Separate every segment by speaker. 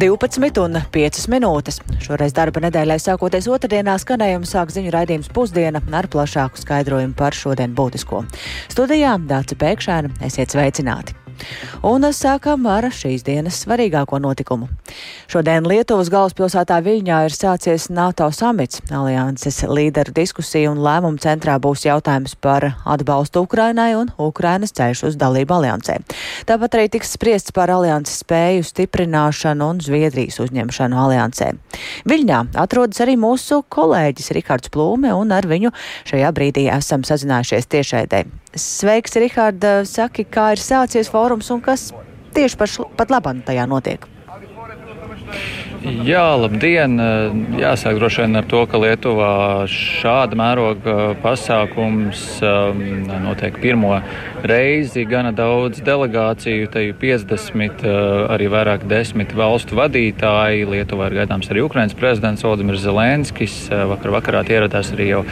Speaker 1: 12 un 5 minūtes. Šoreiz darba nedēļai sākoties otrdienā skanējumu sāk ziņu raidījums pusdiena ar plašāku skaidrojumu par šodien būtisko. Studijā Dāca Pēkšēna, esiet sveicināti! Un sākam ar šīs dienas svarīgāko notikumu. Šodien Lietuvas galvaspilsētā Viļņā ir sācies NATO samits. Alianses līderu diskusija un lēmumu centrā būs jautājums par atbalstu Ukrainai un Ukrainas ceļš uz dalību aliansē. Tāpat arī tiks spriests par alianses spēju stiprināšanu un Zviedrijas uzņemšanu aliansē. Viļņā atrodas arī mūsu kolēģis Rikards Plūme, un ar viņu šajā brīdī esam sazinājušies tiešraidē. Sveiks, Rihārda! Saki, kā ir sācies fórums un kas tieši paš, pat labam tajā notiek?
Speaker 2: Jā, labdien! Jāsāk droši vien ar to, ka Lietuvā šāda mēroga pasākums um, notiek pirmo reizi. Gana daudz delegāciju, te ir 50, uh, arī vairāk desmit valstu vadītāji. Lietuvā ir gaidāms arī Ukrainas prezidents Vladimirs Zelenskis. Uh, vakar vakarā ieradās arī jau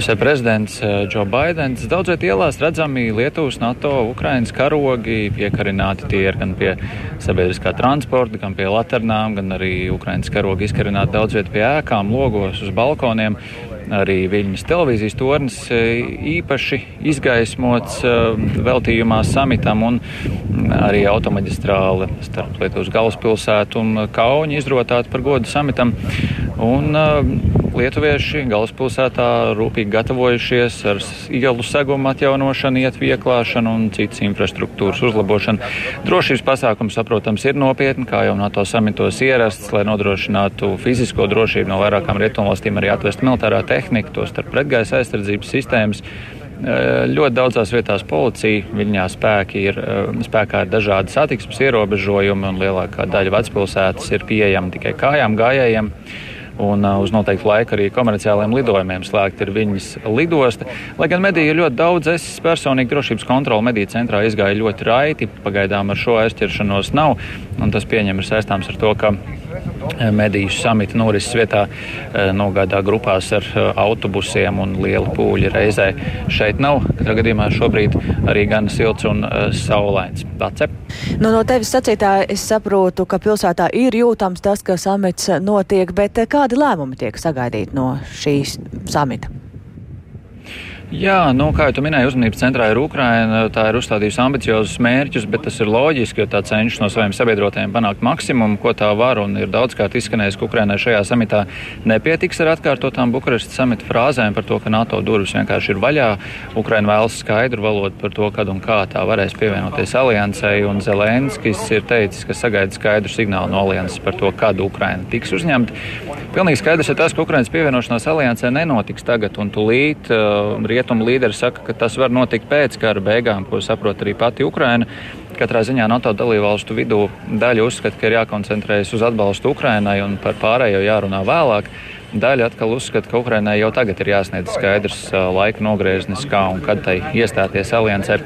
Speaker 2: SV prezidents Džo uh, Baidens. Daudzviet ielās redzami Lietuvas, NATO, Ukrainas karogi piekarināti tie ir gan pie sabiedriskā transporta, gan pie laternām, gan arī arī Ukraiņas karogi izkarināti daudz vietā pie ēkām, logos, uz balkoniem. Arī Viņas televīzijas tornis e, īpaši izgaismots e, veltījumā samitam un arī automaģistrāle starp Lietuvas galvaspilsētu un Kauni izrotāta par godu samitam. Un, uh, lietuvieši galvaspilsētā rūpīgi gatavojušies ar ielu segumu atjaunošanu, ietvieklāšanu un citas infrastruktūras uzlabošanu. Drošības pasākums, saprotams, ir nopietni, kā jau NATO samitos ierasts, lai nodrošinātu fizisko drošību no vairākām rietumvalstīm, arī atvest militārā tehnika, to starp pretgaisa aizsardzības sistēmas. Ļoti daudzās vietās policija, viņā spēki ir, spēkā ir dažādi satiksmes ierobežojumi, un lielākā daļa vecpilsētas ir pieejama tikai kājām gājējiem un uh, uz noteiktu laiku arī komerciāliem lidojumiem slēgt ir viņas lidosta. Lai gan mediju ir ļoti daudz, es personīgi drošības kontroli mediju centrā izgāju ļoti raiti, pagaidām ar šo aizķeršanos nav, un tas pieņem ir saistāms ar to, ka mediju samita norises vietā eh, nogādā grupās ar eh, autobusiem un liela pūļa reizē. Šeit nav. Katrā gadījumā šobrīd arī gan silts un eh, saulains. Dace.
Speaker 1: Nu, no tevis sacītā es saprotu, ka pilsētā ir jūtams tas, ka samits notiek, bet kādi lēmumi tiek sagaidīti no šīs samita?
Speaker 2: Jā, nu, kā jau minēji, uzmanības centrā ir Ukraina. Tā ir uzstādījusi ambiciozus mērķus, bet tas ir loģiski, jo tā cenšas no saviem sabiedrotajiem panākt maksimumu, ko tā var. Un ir daudzkārt izskanējis, ka Ukrainai šajā samitā nepietiks ar atkārtotām Bukarestas samita frāzēm par to, ka NATO durvis vienkārši ir vaļā. Ukraina vēlas skaidru valodu par to, kad un kā tā varēs pievienoties aliansei. Un Zelenskis ir teicis, ka sagaida skaidru signālu no alianses par to, kad Ukraina tiks uzņemta. Pilnīgi skaidrs ir tas, ka Ukrainas pievienošanās aliansē nenotiks tagad un tūlīt. Uh, rietumu līderi saka, ka tas var notikt pēc kara beigām, ko saprot arī pati Ukraina. Katrā ziņā NATO dalībvalstu vidū daļa uzskata, ka ir jākoncentrējas uz atbalstu Ukrainai un par pārējo jārunā vēlāk. Daļa atkal uzskata, ka Ukrainai jau tagad ir jāsniedz skaidrs laika nogrieznis, kā un kad tai iestāties aliansē.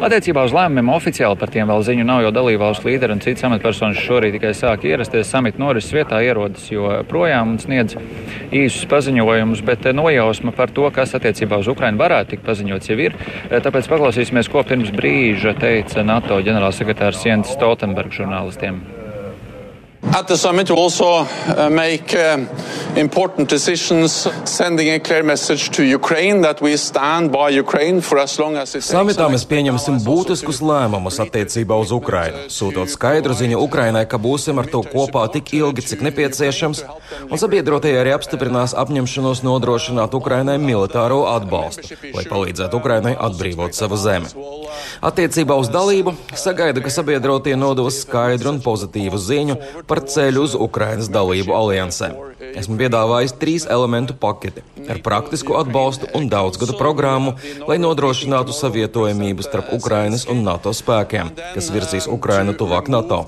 Speaker 2: Attiecībā uz lēmumiem oficiāli par tiem vēl ziņu nav, jo dalībvalstu līderi un citas amatpersonas šorīt tikai sāk ierasties samita norises vietā, ierodas joprojām un sniedz īsus paziņojumus, bet nojausma par to, kas attiecībā uz Ukrainu varētu tikt paziņots, jau ir. Tāpēc paklausīsimies, ko pirms brīža teica NATO ģenerālsekretārs Jens Stoltenbergs žurnālistiem.
Speaker 3: At the summit, we also make uh, important decisions, sending a clear message to Ukraine that we stand by Ukraine for as long as it takes.
Speaker 4: Samitā mēs pieņemsim būtiskus lēmumus attiecībā uz Ukrainu, sūtot skaidru ziņu Ukrainai, ka būsim ar to kopā tik ilgi, cik nepieciešams, un sabiedrotie arī apstiprinās apņemšanos nodrošināt Ukrainai militāro atbalstu, lai palīdzētu Ukrainai atbrīvot savu zemi. Attiecībā uz dalību sagaida, ka sabiedrotie nodos skaidru un pozitīvu ziņu par ceļu uz Ukrainas dalību aliansē. Esmu piedāvājis trīs elementu paketi ar praktisku atbalstu un daudzgadu programmu, lai nodrošinātu savietojamību starp Ukrainas un NATO spēkiem, kas virzīs Ukrainu tuvāk NATO.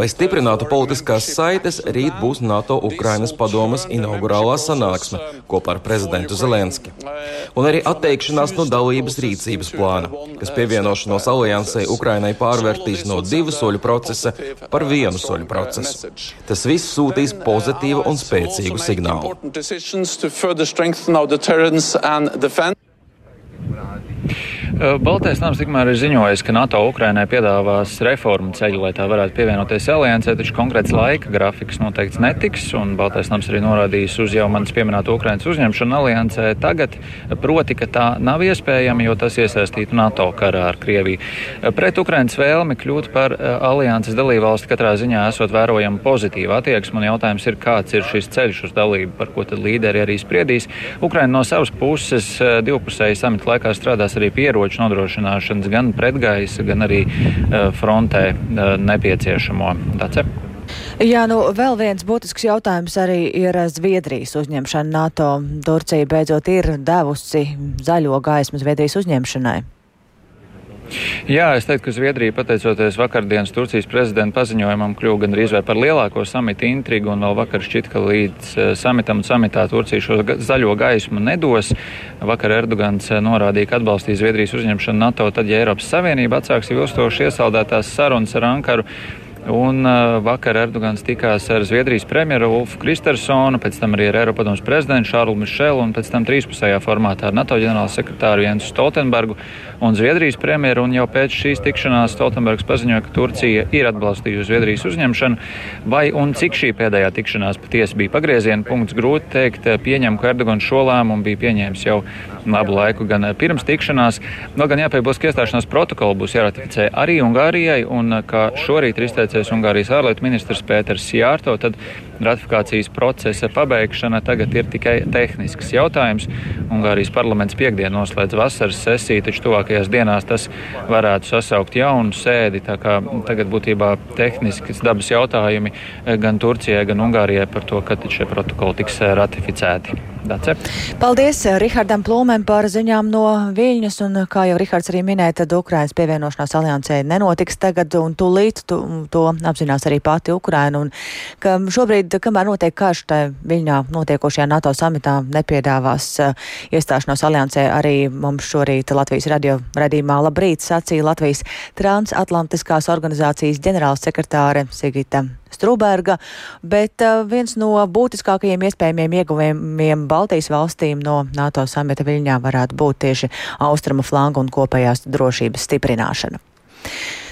Speaker 4: Lai stiprinātu politiskās saites, rīt būs NATO-Ukrainas padomas inaugurālā sanāksme kopā ar prezidentu Zelenski. Un arī atteikšanās no dalības rīcības plāna, kas pievienošanos aliansei Ukrainai pārvērtīs no divu soļu procesa par vienu soļu procesu. Tas viss sūtīs pozitīvu un spēcīgu signālu.
Speaker 2: Baltais nams tikmēr ir ziņojis, ka NATO Ukrainai piedāvās reformu ceļu, lai tā varētu pievienoties aliansē, taču konkrēts laika grafiks noteikts netiks. Baltais nams arī norādījis uz jau manis pieminēto Ukrainas uzņemšanu aliansē tagad, proti, ka tā nav iespējama, jo tas iesaistītu NATO karā ar Krieviju. Pret Ukrainas vēlmi kļūt par alianses dalībvalsti katrā ziņā esot vērojama pozitīva attieksme, un jautājums ir, kāds ir šis ceļš uz dalību, par ko tad līderi arī spriedīs. Ukraina no savas puses divpusēji samita laikā strādās arī pieroči ieroču nodrošināšanas gan pretgaisa, gan arī uh, frontē uh, nepieciešamo. Dace?
Speaker 1: Jā, nu vēl viens būtisks jautājums arī ir Zviedrijas uzņemšana NATO. Turcija beidzot ir devusi zaļo gaismu Zviedrijas uzņemšanai.
Speaker 2: Jā, es teiktu, ka Zviedrija, pateicoties vakardienas Turcijas prezidenta paziņojumam, kļuva gandrīz vai par lielāko samita intrigu, un vēl vakar šķiet, ka līdz eh, samitam un samitā Turcija šo zaļo gaismu nedos. Vakar Erdogans eh, norādīja, ka atbalstīs Zviedrijas uzņemšanu NATO, tad, ja Eiropas Savienība atsāks ilgstoši iesaldētās sarunas ar Ankaru, Un uh, vakar Erdogans tikās ar Zviedrijas premjeru Ulfu Kristersonu, pēc tam arī ar Eiropadomus prezidentu Šārlu Mišelu un pēc tam trīspusējā formātā ar NATO ģenerālu sekretāru Jensu Stoltenbergu un Zviedrijas premjeru. Un jau pēc šīs tikšanās Stoltenbergs paziņoja, ka Turcija ir atbalstījusi Zviedrijas uzņemšanu. Vai un cik šī pēdējā tikšanās patiesi bija pagrieziena punkts, grūti teikt. Pieņem, ka Erdogans šo lēmumu bija pieņēmis jau labu laiku, gan pirms tikšanās. Vēl gan jāpiebilst, ka iestāšanās protokolu būs jāratificē arī Ungārijai, un kā šorīt ir izteicies izteicies Ungārijas ārlietu ministrs Pēters Jārto, tad ratifikācijas procesa pabeigšana tagad ir tikai tehnisks jautājums. Ungārijas parlaments piekdien noslēdz vasaras sesiju, taču tuvākajās dienās tas varētu sasaukt jaunu sēdi. Tā kā tagad būtībā tehnisks dabas jautājumi gan Turcijai, gan Ungārijai par to, kad šie protokoli tiks ratificēti. Dace.
Speaker 1: Paldies Rihardam Plūmēm par ziņām no Viļņas, un kā jau Rihards arī minēja, tad Ukrainas pievienošanās aliansē nenotiks tagad, un tūlīt tu, to apzinās arī pati Ukraina, un ka šobrīd, kamēr notiek karš, tā Viļņā notiekošajā NATO samitā nepiedāvās uh, iestāšanos aliansē, arī mums šorīt Latvijas radio radījumā labrīt sacīja Latvijas transatlantiskās organizācijas ģenerālsekretāre Sigita Strūberga, bet uh, viens no būtiskākajiem iespējamiem ieguvējumiem Baltijas valstīm no NATO samita Viļņā varētu būt tieši austrumu flanga un kopējās drošības stiprināšana.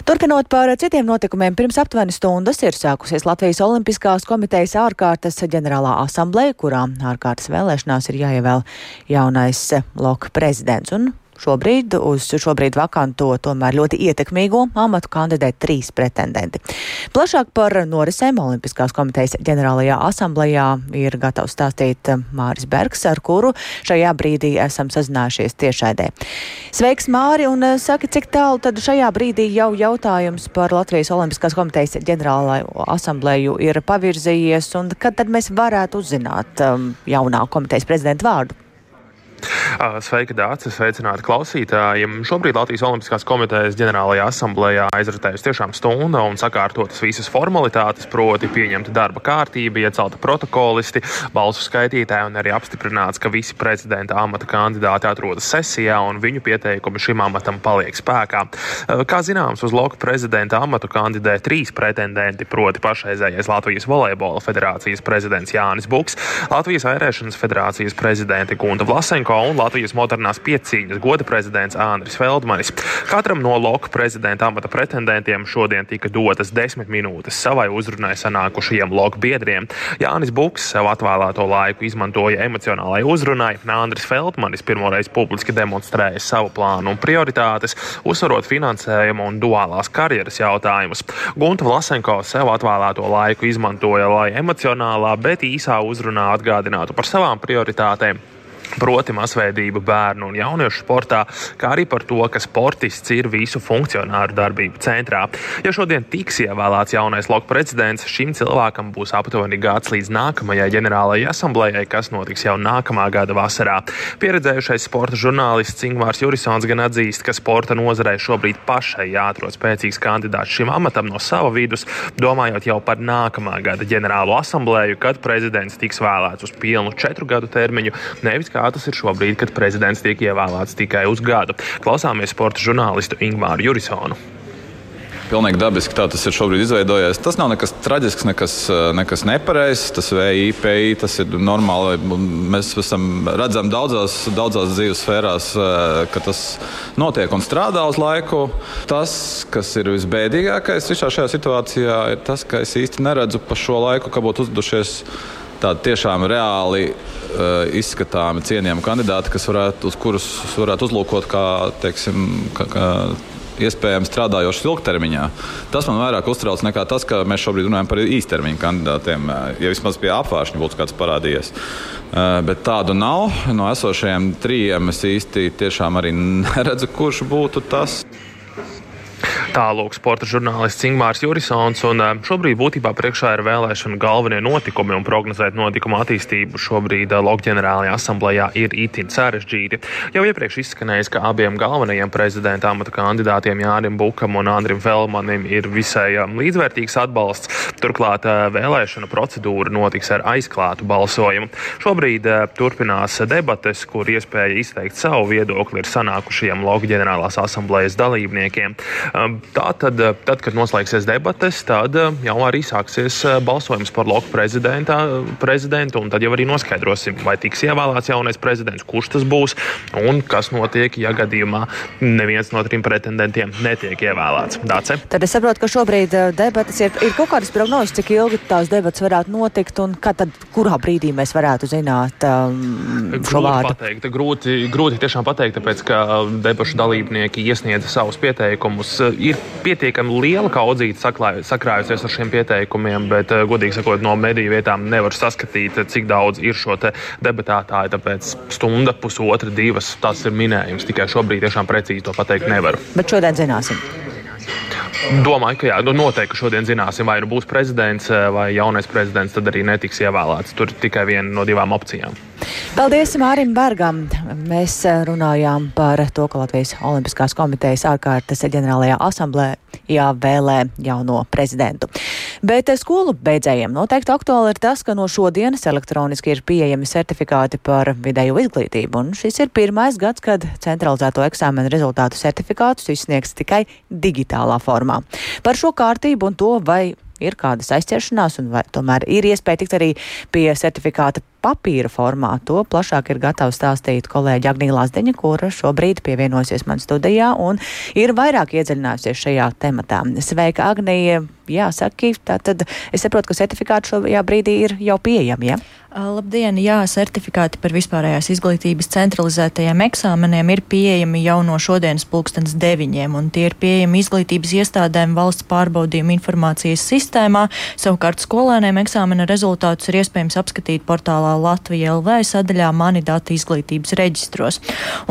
Speaker 1: Turpinot par citiem notikumiem, pirms aptuveni stundas ir sākusies Latvijas Olimpiskās komitejas ārkārtas ģenerālā asambleja, kurā ārkārtas vēlēšanās ir jāievēl jaunais loka prezidents. Un Šobrīd uz šobrīd vakanto tomēr ļoti ietekmīgo amatu kandidē trīs pretendenti. Plašāk par norisēm Olimpiskās komitejas ģenerālajā asamblējā ir gatavs stāstīt Māris Bergs, ar kuru šajā brīdī esam sazinājušies tiešaidē. Sveiks, Māri, un eh, saki, cik tālu tad šajā brīdī jau jautājums par Latvijas Olimpiskās komitejas ģenerālajā asamblēju ir pavirzījies, un kad tad mēs varētu uzzināt um, jaunā komitejas prezidenta vārdu?
Speaker 5: Sveika, Dārcis! Sveicināti klausītājiem! Šobrīd Latvijas Olimpiskās komitejas ģenerālajā asamblējā aizritējusi tiešām stunda un sakārtotas visas formalitātes, proti pieņemta darba kārtība, iecelta protokolisti, balsu skaitītāji un arī apstiprināts, ka visi prezidenta amata kandidāti atrodas sesijā un viņu pieteikumi šim amatam paliek spēkā. Kā zināms, uz loka prezidenta amatu kandidē trīs pretendenti, proti pašreizējais Latvijas volejbola federācijas prezidents Jānis Buks, Latvijas airēšanas federācijas prezidente Gunta Vlasenko Lukašenko un Latvijas modernās piecīņas goda prezidents Andris Feldmanis. Katram no loka prezidenta amata pretendentiem šodien tika dotas desmit minūtes savai uzrunai sanākušajiem loka biedriem. Jānis Buks sev atvēlēto laiku izmantoja emocionālai uzrunai. Andris Feldmanis pirmoreiz publiski demonstrēja savu plānu un prioritātes, uzsverot finansējumu un duālās karjeras jautājumus. Gunta Vlasenko sev atvēlēto laiku izmantoja, lai emocionālā, bet īsā uzrunā atgādinātu par savām prioritātēm proti masveidību bērnu un jauniešu sportā, kā arī par to, ka sportists ir visu funkcionāru darbību centrā. Ja šodien tiks ievēlēts jaunais loka prezidents, šim cilvēkam būs aptuveni gads līdz nākamajai ģenerālajai asamblējai, kas notiks jau nākamā gada vasarā. Pieredzējušais sporta žurnālists Ingvārs Jurisons gan atzīst, ka sporta nozarei šobrīd pašai jāatrod spēcīgs kandidāts šim amatam no sava vidus, domājot jau par nākamā gada ģenerālo asamblēju, kad prezidents tiks vēlēts uz pilnu četru gadu termiņu, nevis kā tas ir šobrīd, kad prezidents tiek ievēlēts tikai uz gadu. Klausāmies sporta žurnālistu Ingmāru Jurisonu.
Speaker 6: Pilnīgi dabiski tā tas ir šobrīd izveidojies. Tas nav nekas traģisks, nekas, nekas nepareizs. Tas VIPI, tas ir normāli. Mēs esam redzam daudzās, daudzās dzīves sfērās, ka tas notiek un strādā uz laiku. Tas, kas ir visbēdīgākais visā šajā situācijā, ir tas, ka es īsti neredzu pa šo laiku, ka būtu uzdevušies tādi tiešām reāli uh, izskatāmi, cienījami kandidāti, kas varētu, uz kurus varētu uzlūkot kā, teiksim, kā, kā iespējams strādājošs ilgtermiņā. Tas man vairāk uztrauc nekā tas, ka mēs šobrīd runājam par īstermiņa kandidātiem. Ja vismaz pie apgājuma būtu kāds parādījies. Uh, bet tādu nav. No esošajiem trījiem es īsti tiešām arī neredzu, kurš būtu tas.
Speaker 5: Tālūk, sporta žurnālists Ingmārs Jurisons, eh, šobrīd būtībā priekšā ir vēlēšana galvenie notikumi, un prognozēt notikumu attīstību šobrīd eh, Loka ģenerālajā asamblējā ir itin sarežģīti. Jau iepriekš izskanējis, ka abiem galvenajiem prezidenta amata kandidātiem Jānim Bukam un Andrim Velmanim ir visai eh, līdzvērtīgs atbalsts. Turklāt vēlēšana procedūra notiks ar aizklātu balsojumu. Šobrīd turpinās debates, kur iespēja izteikt savu viedokli ir sanākušajiem Loka ģenerālās asamblējas dalībniekiem. Tā tad, eh, tad, kad noslēgsies debates, tad eh, jau arī sāksies eh, balsojums par loku prezidentu. Tad jau arī noskaidrosim, vai tiks ievēlēts jaunais prezidents, kurš tas būs un kas notiek, ja gadījumā neviens no trim pretendentiem netiek ievēlēts. Dāce?
Speaker 1: Tad es saprotu, ka šobrīd debatas ir, ir kaut kādas prognozes, cik ilgi tās debatas varētu notikt un tad, kurā brīdī mēs varētu zināt um, šo vārdu.
Speaker 5: Pateikt, grūti, grūti tiešām pateikt, tāpēc ka debašu dalībnieki iesniedza savus pieteikumus. Ir ir pietiekami liela kaudzīte sakrājusies ar šiem pieteikumiem, bet, eh, godīgi sakot, no mediju vietām nevar saskatīt, cik daudz ir šo debatētāju. Tāpēc stunda, pusotra, divas tas ir minējums. Tikai šobrīd tiešām precīzi to pateikt nevaru.
Speaker 1: Bet šodien zināsim.
Speaker 5: Domāju, ka jā, nu noteikti šodien zināsim, vai nu būs prezidents eh, vai jaunais prezidents, tad arī netiks ievēlēts. Tur tikai viena no divām opcijām.
Speaker 1: Paldies Mārim Bergam. Mēs eh, runājām par to, ka Latvijas Olimpiskās komitejas ārkārtas ģenerālajā asamblējā vēlē jauno prezidentu. Bet eh, skolu beidzējiem noteikti aktuāli ir tas, ka no šodienas elektroniski ir pieejami certifikāti par vidējo izglītību. Un šis ir pirmais gads, kad centralizēto eksāmenu rezultātu certifikātus izsniegs tikai digitālā formā. Par šo kārtību un to, vai ir kādas aizķeršanās, un vai tomēr ir iespēja tikt arī pie certifikāta papīra formā. To plašāk ir gatava stāstīt kolēģi Agnija Lazdeņa, kura šobrīd pievienosies man studijā un ir vairāk iedziļinājusies šajā tematā. Sveika, Agnija! Jā, saki, tā tad es saprotu, ka certifikāti šajā brīdī ir jau pieejami, ja?
Speaker 7: Labdien! Jā, certifikāti par vispārējās izglītības centralizētajiem eksāmeniem ir pieejami jau no šodienas pulkstens deviņiem, un tie ir pieejami izglītības iestādēm valsts pārbaudījuma informācijas sistēmā. Savukārt skolēniem eksāmena rezultātus ir iespējams apskatīt portālā Latvija LV sadaļā Mani dati izglītības reģistros.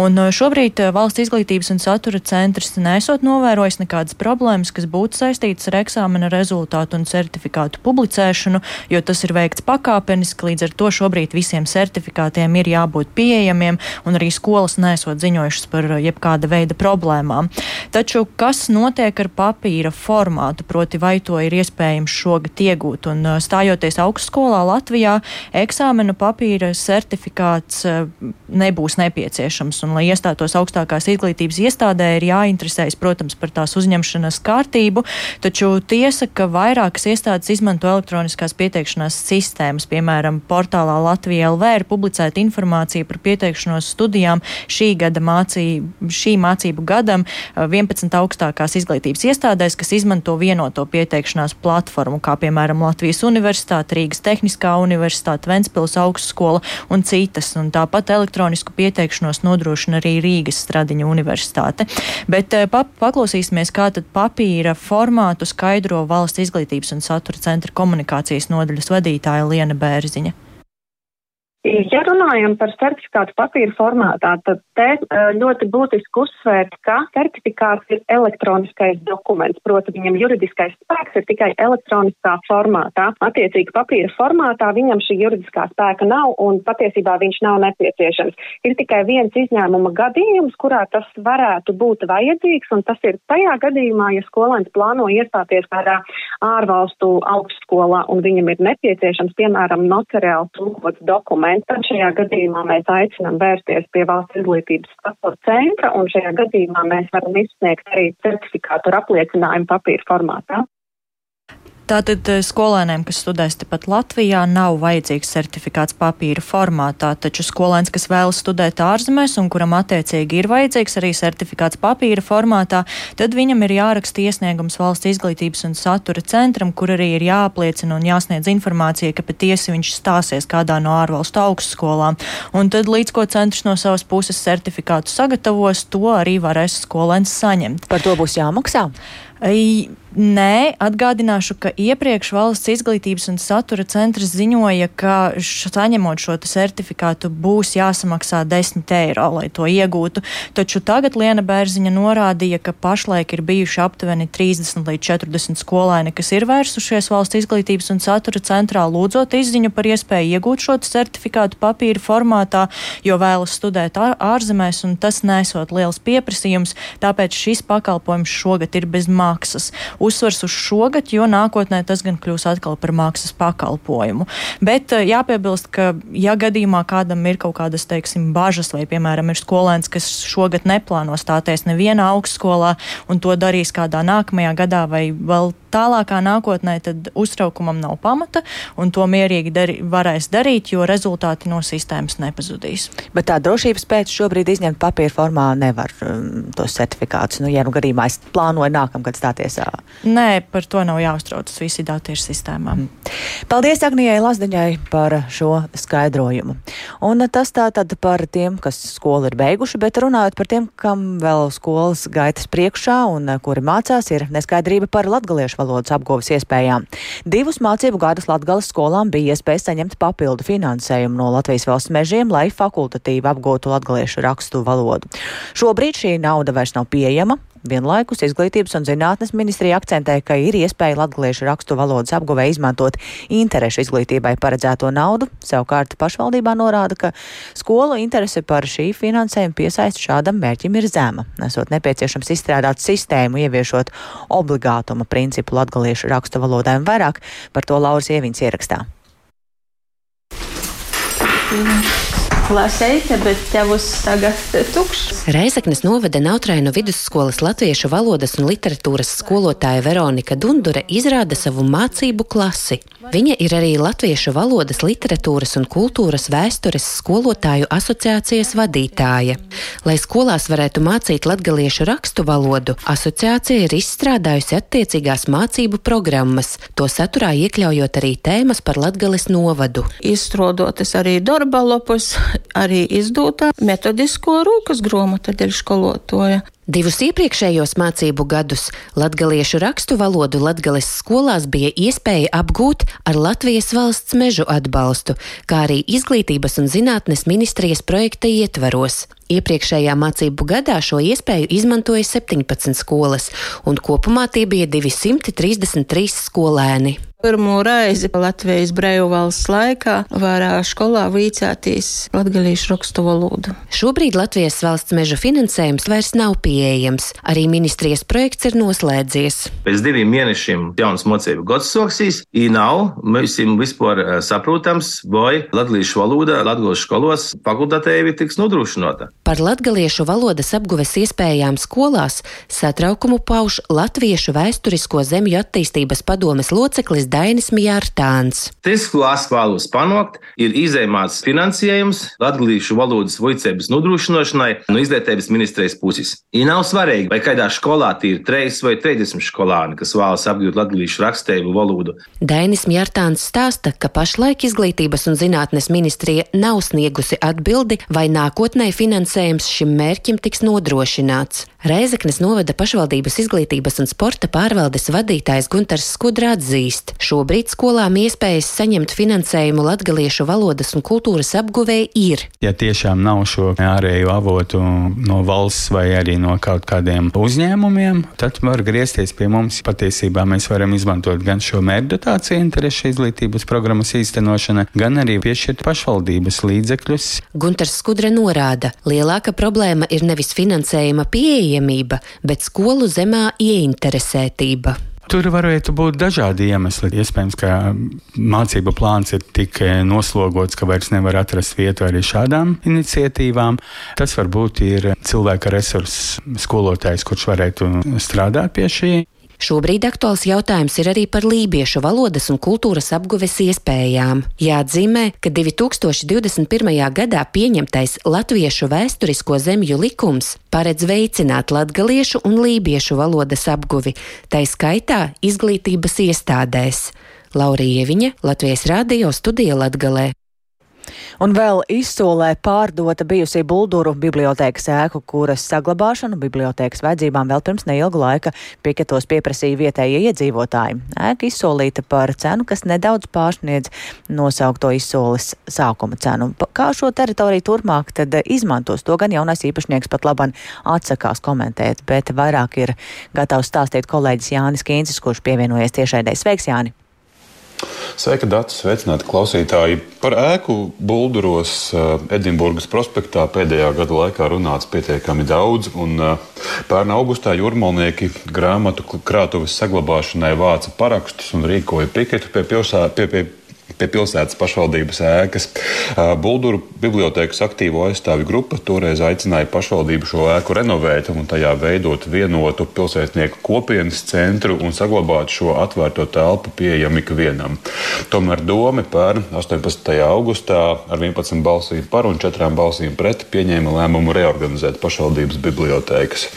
Speaker 7: Un šobrīd valsts izglītības un satura centrs nesot novērojis nekādas problēmas, kas būtu saistītas ar eksāmena rezultātu un certifikātu publicēšanu, jo tas ir veikts pakāpeniski līdz ar to šobrīd visiem certifikātiem ir jābūt pieejamiem, un arī skolas nesot ziņojušas par uh, jebkāda veida problēmām. Taču kas notiek ar papīra formātu, proti vai to ir iespējams šogad iegūt? Un stājoties augstskolā Latvijā, eksāmena papīra certifikāts uh, nebūs nepieciešams, un lai iestātos augstākās izglītības iestādē, ir jāinteresējas, protams, par tās uzņemšanas kārtību, taču tiesa, ka vairākas iestādes izmanto elektroniskās pieteikšanās sistēmas, piemēram, portālā Latvija LV ir publicēta informācija par pieteikšanos studijām šī gada mācību, šī mācību gadam 11 augstākās izglītības iestādēs, kas izmanto vienoto pieteikšanās platformu, kā piemēram Latvijas Universitāte, Rīgas Tehniskā Universitāte, Ventspils augstskola un citas. Un tāpat elektronisku pieteikšanos nodrošina arī Rīgas Stradiņa Universitāte. Bet pa, paklausīsimies, kā tad papīra formātu skaidro valsts izglītības un satura centra komunikācijas nodaļas vadītāja Liena Bērziņa.
Speaker 8: Ja runājam par certifikātu papīra formātā, tad te ļoti būtiski uzsvērt, ka certifikāts ir elektroniskais dokuments, proti viņam juridiskais spēks ir tikai elektroniskā formātā. Attiecīgi papīra formātā viņam šī juridiskā spēka nav un patiesībā viņš nav nepieciešams. Ir tikai viens izņēmuma gadījums, kurā tas varētu būt vajadzīgs, un tas ir tajā gadījumā, ja skolēns plāno iestāties kādā ārvalstu augstskolā un viņam ir nepieciešams, piemēram, notariāli tulkots dokuments dokumenti, tad šajā gadījumā mēs aicinām vērsties pie valsts izglītības pasaules centra, un šajā gadījumā mēs varam izsniegt arī certifikātu ar apliecinājumu papīra formātā.
Speaker 7: Tātad eh, skolēniem, kas studēs tepat Latvijā, nav vajadzīgs certifikāts papīra formātā, taču skolēns, kas vēlas studēt ārzemēs un kuram attiecīgi ir vajadzīgs arī certifikāts papīra formātā, tad viņam ir jāraksta iesniegums valsts izglītības un satura centram, kur arī ir jāapliecina un jāsniedz informācija, ka patiesi viņš stāsies kādā no ārvalstu augstskolām. Un tad līdz ko centrs no savas puses certifikātu sagatavos, to arī varēs skolēns saņemt.
Speaker 1: Par to būs jāmaksā?
Speaker 7: Nē, atgādināšu, ka iepriekš valsts izglītības un satura centrs ziņoja, ka saņemot šo certifikātu būs jāsamaksā 10 eiro, lai to iegūtu. Taču tagad Liena Bērziņa norādīja, ka pašlaik ir bijuši aptuveni 30 līdz 40 skolēni, kas ir vērsušies valsts izglītības un satura centrā, lūdzot izziņu par iespēju iegūt šo certifikātu papīra formātā, jo vēlas studēt ārzemēs, un tas nesot liels pieprasījums, tāpēc šis pakalpojums šogad ir bez maksas uzsvars uz šogad, jo nākotnē tas gan kļūs atkal par mākslas pakalpojumu. Bet eh, jāpiebilst, ka ja gadījumā kādam ir kaut kādas, teiksim, bažas, vai, piemēram, ir skolēns, kas šogad neplāno stāties nevienā augstskolā un to darīs kādā nākamajā gadā vai vēl tālākā nākotnē, tad uztraukumam nav pamata, un to mierīgi dari, varēs darīt, jo rezultāti no sistēmas nepazudīs.
Speaker 1: Bet tā drošības pēc šobrīd izņemt papīra formā nevar um, tos certifikātus. Nu, ja nu gadījumā es plānoju nākamgad stāties.
Speaker 7: Nē, par to nav jāuztraucas. Visi dati ir sistēmā. Mm.
Speaker 1: Paldies Agnijai Lazdiņai par šo skaidrojumu. Un tas tā tad par tiem, kas skolu ir beiguši, bet runājot par tiem, kam vēl skolas gaitas priekšā un kuri mācās, ir neskaidrība par latgaliešu valodas apguves iespējām. Divus mācību gadus Latgales skolām bija iespēja saņemt papildu finansējumu no Latvijas valsts mežiem, lai fakultatīvi apgūtu latgaliešu rakstu valodu. Šobrīd šī nauda vairs nav pieejama. Vienlaikus Izglītības un zinātnes ministrija akcentē, ka ir iespēja latgaliešu rakstu valodas apguvē izmantot interešu izglītībai paredzēto naudu. Savukārt pašvaldībā norāda, ka skolu interese par šī finansējuma piesaist šādam mērķim ir zema. Nesot nepieciešams izstrādāt sistēmu, ieviešot obligātuma principu latgaliešu rakstu valodai un vairāk par to Lauras Ieviņas ierakstā.
Speaker 9: Mm klasēta, bet te būs tagad tukšs.
Speaker 10: Reizeknes novada Nautrainu vidusskolas latviešu valodas un literatūras skolotāja Veronika Dundure izrāda savu mācību klasi. Viņa ir arī Latviešu valodas, literatūras un kultūras vēstures skolotāju asociācijas vadītāja. Lai skolās varētu mācīt latgaliešu rakstu valodu, asociācija ir izstrādājusi attiecīgās mācību programmas, to saturā iekļaujot arī tēmas par latgales novadu.
Speaker 9: Izstrādotas arī darba lapus, arī izdotā metodisko rūkas grāmatu skolotāja.
Speaker 10: Divus iepriekšējos mācību gadus latgaliešu rakstu valodu latgales skolās bija iespēja apgūt ar Latvijas valsts mežu atbalstu, kā arī izglītības un zinātnes ministrijas projekta ietvaros. Iepriekšējā mācību gadā šo iespēju izmantoja 17 skolas, un kopumā tie bija 233 skolēni.
Speaker 9: Pirmo reizi Latvijas brīvā valsts laikā varā skolā vīcēties latgalīšu rakstu valodu.
Speaker 10: Šobrīd Latvijas valsts meža finansējums vairs nav pieejams. Arī ministrijas projekts ir noslēdzies.
Speaker 11: Pēc diviem mēnešiem jaunas mocību gads soksīs, i nav mums vispār eh, saprotams, vai latgalīšu valoda latgalīšu skolos fakultatīvi tiks nodrošināta.
Speaker 10: Par latgaliešu valodas apguves iespējām skolās satraukumu pauž Latviešu vēsturisko zemju attīstības padomes loceklis Dainis Mjārtāns.
Speaker 11: Tas, ko es vēlos panākt, ir izējumāts finansējums latgalīšu valodas voicības nodrošināšanai no izglītības ministrijas puses. Ir nav svarīgi, vai kādā skolā ir 3 vai 30 skolāni, kas vēlas apgūt latgalīšu rakstību valodu.
Speaker 10: Dainis Mjārtāns stāsta, ka pašlaik izglītības un zinātnes ministrija nav sniegusi atbildi, vai nākotnē finansējums šim mērķim tiks nodrošināts. Reizeknes novada pašvaldības izglītības un sporta pārvaldes vadītājs Gunters Skudra atzīst, šobrīd skolām iespējas saņemt finansējumu latgaliešu valodas un kultūras apguvēji ir.
Speaker 12: Ja tiešām nav šo ārēju avotu no valsts vai arī no kaut kādiem uzņēmumiem, tad var griezties pie mums. Patiesībā mēs varam izmantot gan šo mērķu dotāciju interešu izglītības programmas īstenošana, gan arī piešķirt pašvaldības līdzekļus.
Speaker 10: Gunters Skudra norāda, lielāka problēma ir nevis finansējuma pieeja pieejamība, bet skolu zemā ieinteresētība.
Speaker 12: Tur varētu būt dažādi iemesli. Iespējams, ka mācību plāns ir tik noslogots, ka vairs nevar atrast vietu arī šādām iniciatīvām. Tas varbūt ir cilvēka resurss skolotājs, kurš varētu strādāt pie šī.
Speaker 10: Šobrīd aktuāls jautājums ir arī par lībiešu valodas un kultūras apguves iespējām. Jāatzīmē, ka 2021. gadā pieņemtais Latviešu vēsturisko zemju likums paredz veicināt latgaliešu un lībiešu valodas apguvi, tai skaitā izglītības iestādēs. Laurija Ieviņa, Latvijas Rādio studija Latgalē.
Speaker 1: Un vēl izsolē pārdota bijusī Bulduru bibliotēkas ēku, kuras saglabāšanu bibliotēkas vajadzībām vēl pirms neilga laika pieketos pieprasīja vietējie iedzīvotāji. Ēka izsolīta par cenu, kas nedaudz pārsniedz nosaukto izsoles sākuma cenu. Kā šo teritoriju turpmāk tad izmantos, to gan jaunais īpašnieks pat laban atsakās komentēt, bet vairāk ir gatavs stāstīt kolēģis Jānis Kīncis, kurš pievienojies tiešraidē. Sveiks, Jāni!
Speaker 13: Sveika, Dārts! Sveicināti klausītāji! Par ēku Bulduros eh, Edinburgas prospektā pēdējā gada laikā runāts pietiekami daudz, un eh, pērn augustā jūrmalnieki grāmatu krātuves saglabāšanai vāca parakstus un rīkoja piketu pie pilsētas. Pie, pilsētas pašvaldības ēkas. Bulduru bibliotekas aktīvo aizstāvju grupa toreiz aicināja pašvaldību šo ēku renovēt un tajā veidot vienotu pilsētnieku kopienas centru un saglabāt šo atvērto telpu pieejamu ikvienam. Tomēr doma pērn 18. augustā ar 11 balsīm par un 4 balsīm pret pieņēma lēmumu reorganizēt pašvaldības bibliotekas.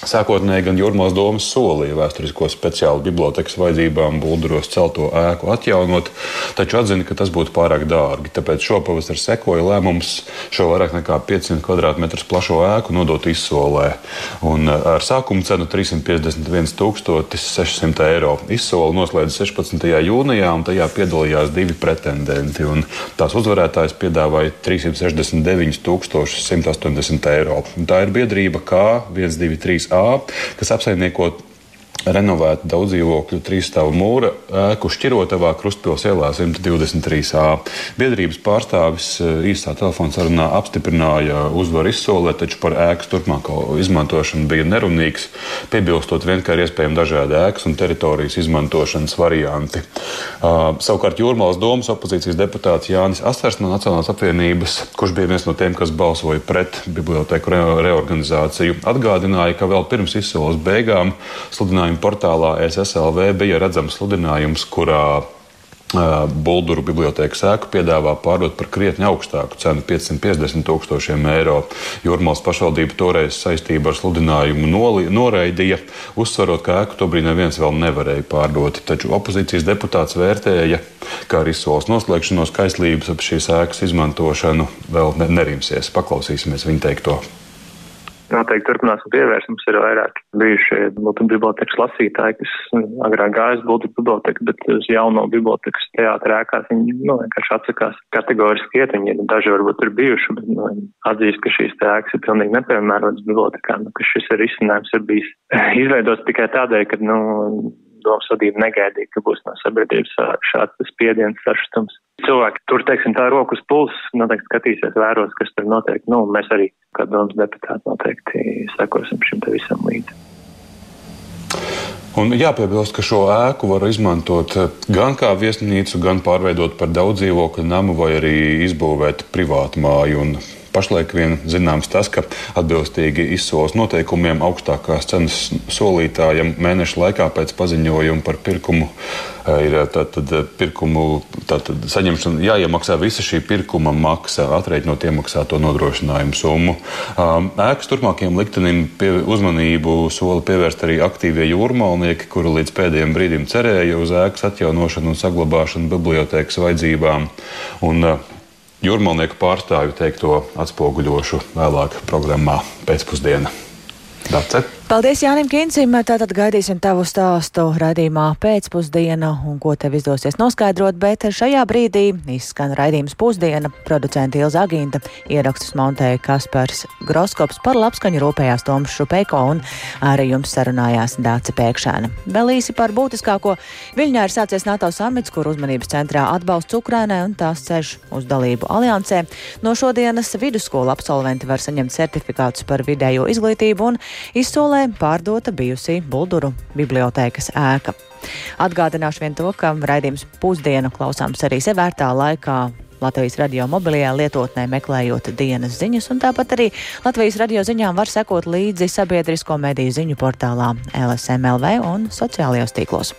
Speaker 13: Sākotnēji gan Jurmās domas solīja vēsturisko speciālu bibliotekas vajadzībām Bulduros celto ēku atjaunot, taču atzina, ka tas būtu pārāk dārgi. Tāpēc šopavasar sekoja lēmums šo vairāk nekā 500 km2 plašo ēku nodot izsolē. Un uh, ar sākuma cenu 351 600 eiro. Izsoli noslēdz 16. jūnijā, un tajā piedalījās divi pretendenti. Tās uzvarētājs piedāvāja 369 180 eiro. Un tā ir biedrība K123 A, kas apsaimnieko renovēta daudz dzīvokļu trīsstāvu mūra ēku šķirotavā Krustpils ielā 123A. Biedrības pārstāvis eh, īstā telefona sarunā apstiprināja uzvaru izsolē, taču par ēkas turpmāko izmantošanu bija nerunīgs, piebilstot vien, ka ir iespējami dažādi ēkas un teritorijas izmantošanas varianti. Uh, savukārt Jūrmālas domas opozīcijas deputāts Jānis Asters no Nacionālās apvienības, kurš bija viens no tiem, kas balsoja pret biblioteku re reorganizāciju, atgādināja, ka vēl pirms izsoles beigām sludināja sludinājuma portālā SSLV bija redzams sludinājums, kurā Bulduru bibliotekas ēku piedāvā pārdot par krietni augstāku cenu - 550 tūkstošiem eiro. Jūrmālas pašvaldība toreiz saistībā ar sludinājumu noli, noraidīja, uzsverot, ka ēku tobrīd neviens vēl nevarēja pārdot. Taču opozīcijas deputāts vērtēja, ka ar izsoles noslēgšanos kaislības ap šīs ēkas izmantošanu vēl nerimsies. Paklausīsimies viņa teikto
Speaker 14: noteikti turpināsim pievērst. Mums ir vairāk bijušie bibliotekas lasītāji, kas nu, agrāk gājas būtu biblioteka, bet uz jauno bibliotekas teātrā ēkās viņi nu, vienkārši atsakās kategoriski iet. Viņi daži varbūt ir bijuši, bet nu, atzīst, ka šīs ēkas ir pilnīgi nepiemērotas bibliotekām, nu, ka šis ir izcinājums ir bijis izveidots tikai tādēļ, ka, nu, domas vadība negaidīja, ka būs no sabiedrības šāds spiediens, sašutums cilvēki tur, teiksim, tā rokas puls, noteikti skatīsies, vēros, kas tur notiek. Nu, mēs arī, kā domas deputāti, noteikti sekosim šim te visam līdzi.
Speaker 13: Un jāpiebilst, ka šo ēku var izmantot gan kā viesnīcu, gan pārveidot par daudz dzīvokļu namu vai arī izbūvēt privātu māju. Un Pašlaik vien zināms tas, ka atbilstīgi izsoles noteikumiem augstākās cenas solītājam mēneša laikā pēc paziņojuma par pirkumu eh, ir tātad eh, pirkumu tātad saņemšana jāiemaksā visa šī pirkuma maksa, atrēķinot iemaksāto nodrošinājumu summu. Um, ēkas turpmākajam liktenim pie, uzmanību soli pievērst arī aktīvie jūrmalnieki, kuri līdz pēdējiem brīdim cerēja uz ēkas atjaunošanu un saglabāšanu bibliotēkas vajadzībām. Un, jūrmalnieku pārstāvju teikto atspoguļošu vēlāk programmā pēcpusdienā. Dace.
Speaker 1: Paldies Jānim Kincim. Tātad gaidīsim tavu stāstu raidījumā pēcpusdiena un ko tev izdosies noskaidrot, bet šajā brīdī izskan raidījums pusdiena. Producenta Ilza Aginta ierakstus montēja Kaspars Groskops par labskaņu rūpējās Toms Šupeiko un arī jums sarunājās Dāce Pēkšēna. Vēl īsi par būtiskāko. Viļņā ir sācies NATO samits, kur uzmanības centrā atbalsts Ukrainai un tās ceļš uz dalību aliansē. No šodienas vidusskolu absolventi var saņemt certifikātus par vidējo izglītību un izsolē Meklē pārdota bijusī Bulduru bibliotēkas ēka. Atgādināšu vien to, ka raidījums pusdienu klausāms arī sevērtā laikā Latvijas radio mobilajā lietotnē, meklējot dienas ziņas, un tāpat arī Latvijas radio ziņām var sekot līdzi sabiedrisko mediju ziņu portālā LSMLV un sociālajos tīklos.